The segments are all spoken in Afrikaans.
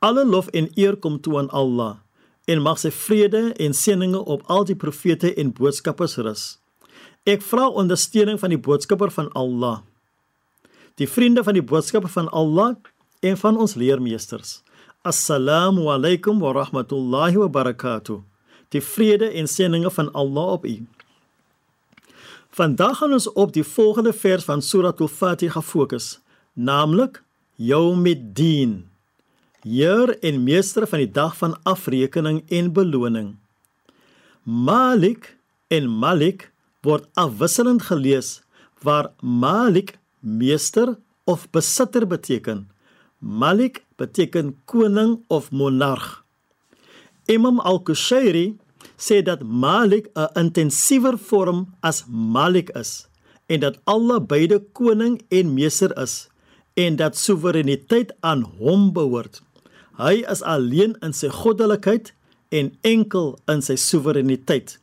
Alle lof en eer kom toe aan Allah en mag sy vrede en seëninge op al die profete en boodskappers rus. Ek vra ondersteuning van die boodskapper van Allah, die vriende van die boodskapper van Allah en van ons leermeesters. Assalamu alaykum wa rahmatullahi wa barakatuh. Die vrede en seëninge van Allah op u. Vandag gaan ons op die volgende vers van Surah Al-Fatiha fokus, naamlik Yawmiddin. Heer en meester van die dag van afrekening en beloning. Malik en Malik word afwisselend gelees waar Malik meester of besitter beteken. Malik beteken koning of monarg. Imam Al-Kushairi sê dat Malik 'n intensiewer vorm as Malik is en dat Allah beide koning en meester is en dat soewereiniteit aan hom behoort. Hy is alleen in sy goddelikheid en enkel in sy soewereiniteit.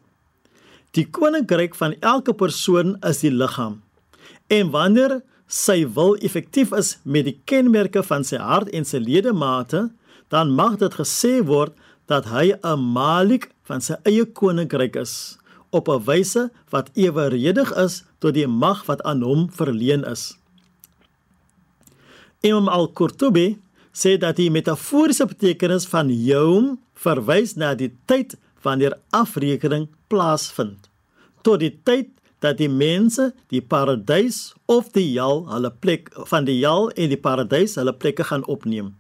Die koninkryk van elke persoon is die liggaam. En wanneer sy wil effektief is met die kenmerke van sy hart en sy ledemate, dan mag dit gesê word dat hy 'n malik van sy eie koninkryk is op 'n wyse wat eweredig is tot die mag wat aan hom verleen is. Imam Al-Qurtubi sê dat die metaforiese betekenis van Yawm verwys na die tyd wanneer afrekening plaasvind tot die tyd dat die mense die paradys of die hel hulle plek van die hel en die paradys hulle plekke gaan opneem.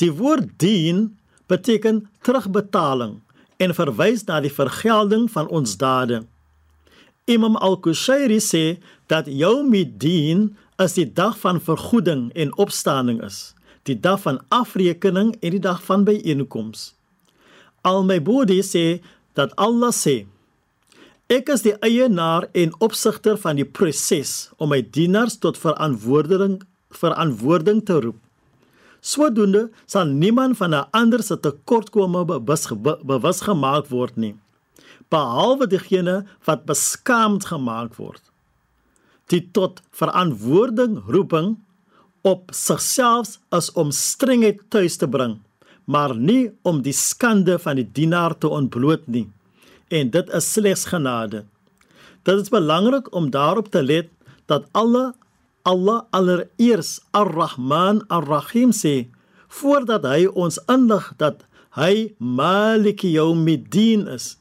Die woord dien beteken terugbetaling en verwys na die vergelding van ons dade. Imam Al-Kushairi sê dat Yawmiddin is die dag van vergoeding en opstanding is, die dag van afrekening en die dag van byeenkoms. Al-Maybudi sê dat Allah sê: Ek is die eienaar en opsigter van die proses om my dienaars tot verantwoording verantwoording te roep. Sodoende sal niemand van 'n ander se tekortkome bewus bewus gemaak word nie, behalwe diegene wat beskaamd gemaak word. Die tot verantwoording roeping op sigself is om strengheid tuis te bring, maar nie om die skande van die dienaar te ontbloot nie. En dit is slegs genade. Dit is belangrik om daarop te let dat alle Allah allereers Ar-Rahman Ar-Rahim sê voordat hy ons inlig dat hy Malik Yawmiddin is.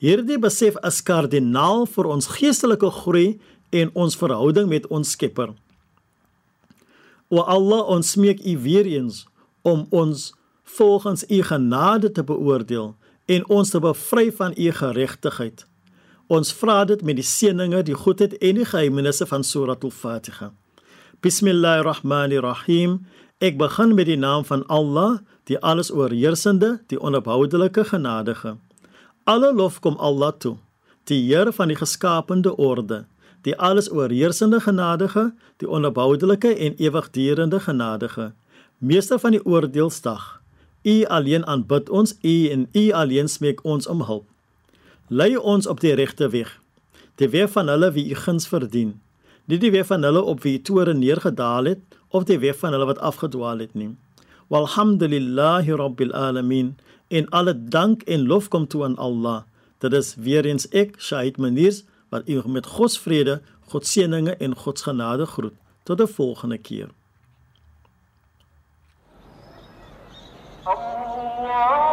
Hierdie besef is kardinaal vir ons geestelike groei en ons verhouding met ons Skepper. O Allah, ons smeek U weer eens om ons volgens U genade te beoordeel en ons te bevry van U geregtigheid. Ons vra dit met die seëninge, die goedheid en die geheimenisse van Surah Al-Fatiha. Bismillahirrahmanirrahim. Ek begin met die naam van Allah, die alles oorheersende, die onophoudelike genadige. Alle lof kom Allah toe, die Heer van die geskapende orde, die alles oorheersende genadige, die onophoudelike en ewigdurende genadige, meester van die oordeelsdag. U alleen aanbid ons, U en U alleen smeek ons om hulp. Lei ons op die regte weg, die weg van hulle wie U guns verdien nie die weer van hulle op wie toore neergedaal het of die weer van hulle wat afgedwaal het nie. Walhamdulillahi rabbil alamin. In alle dank en lof kom toe aan Allah. Dit is weer eens ek, Shahid Maniers, wat u met God se vrede, God se seëninge en God se genade groet. Tot 'n volgende keer. Allah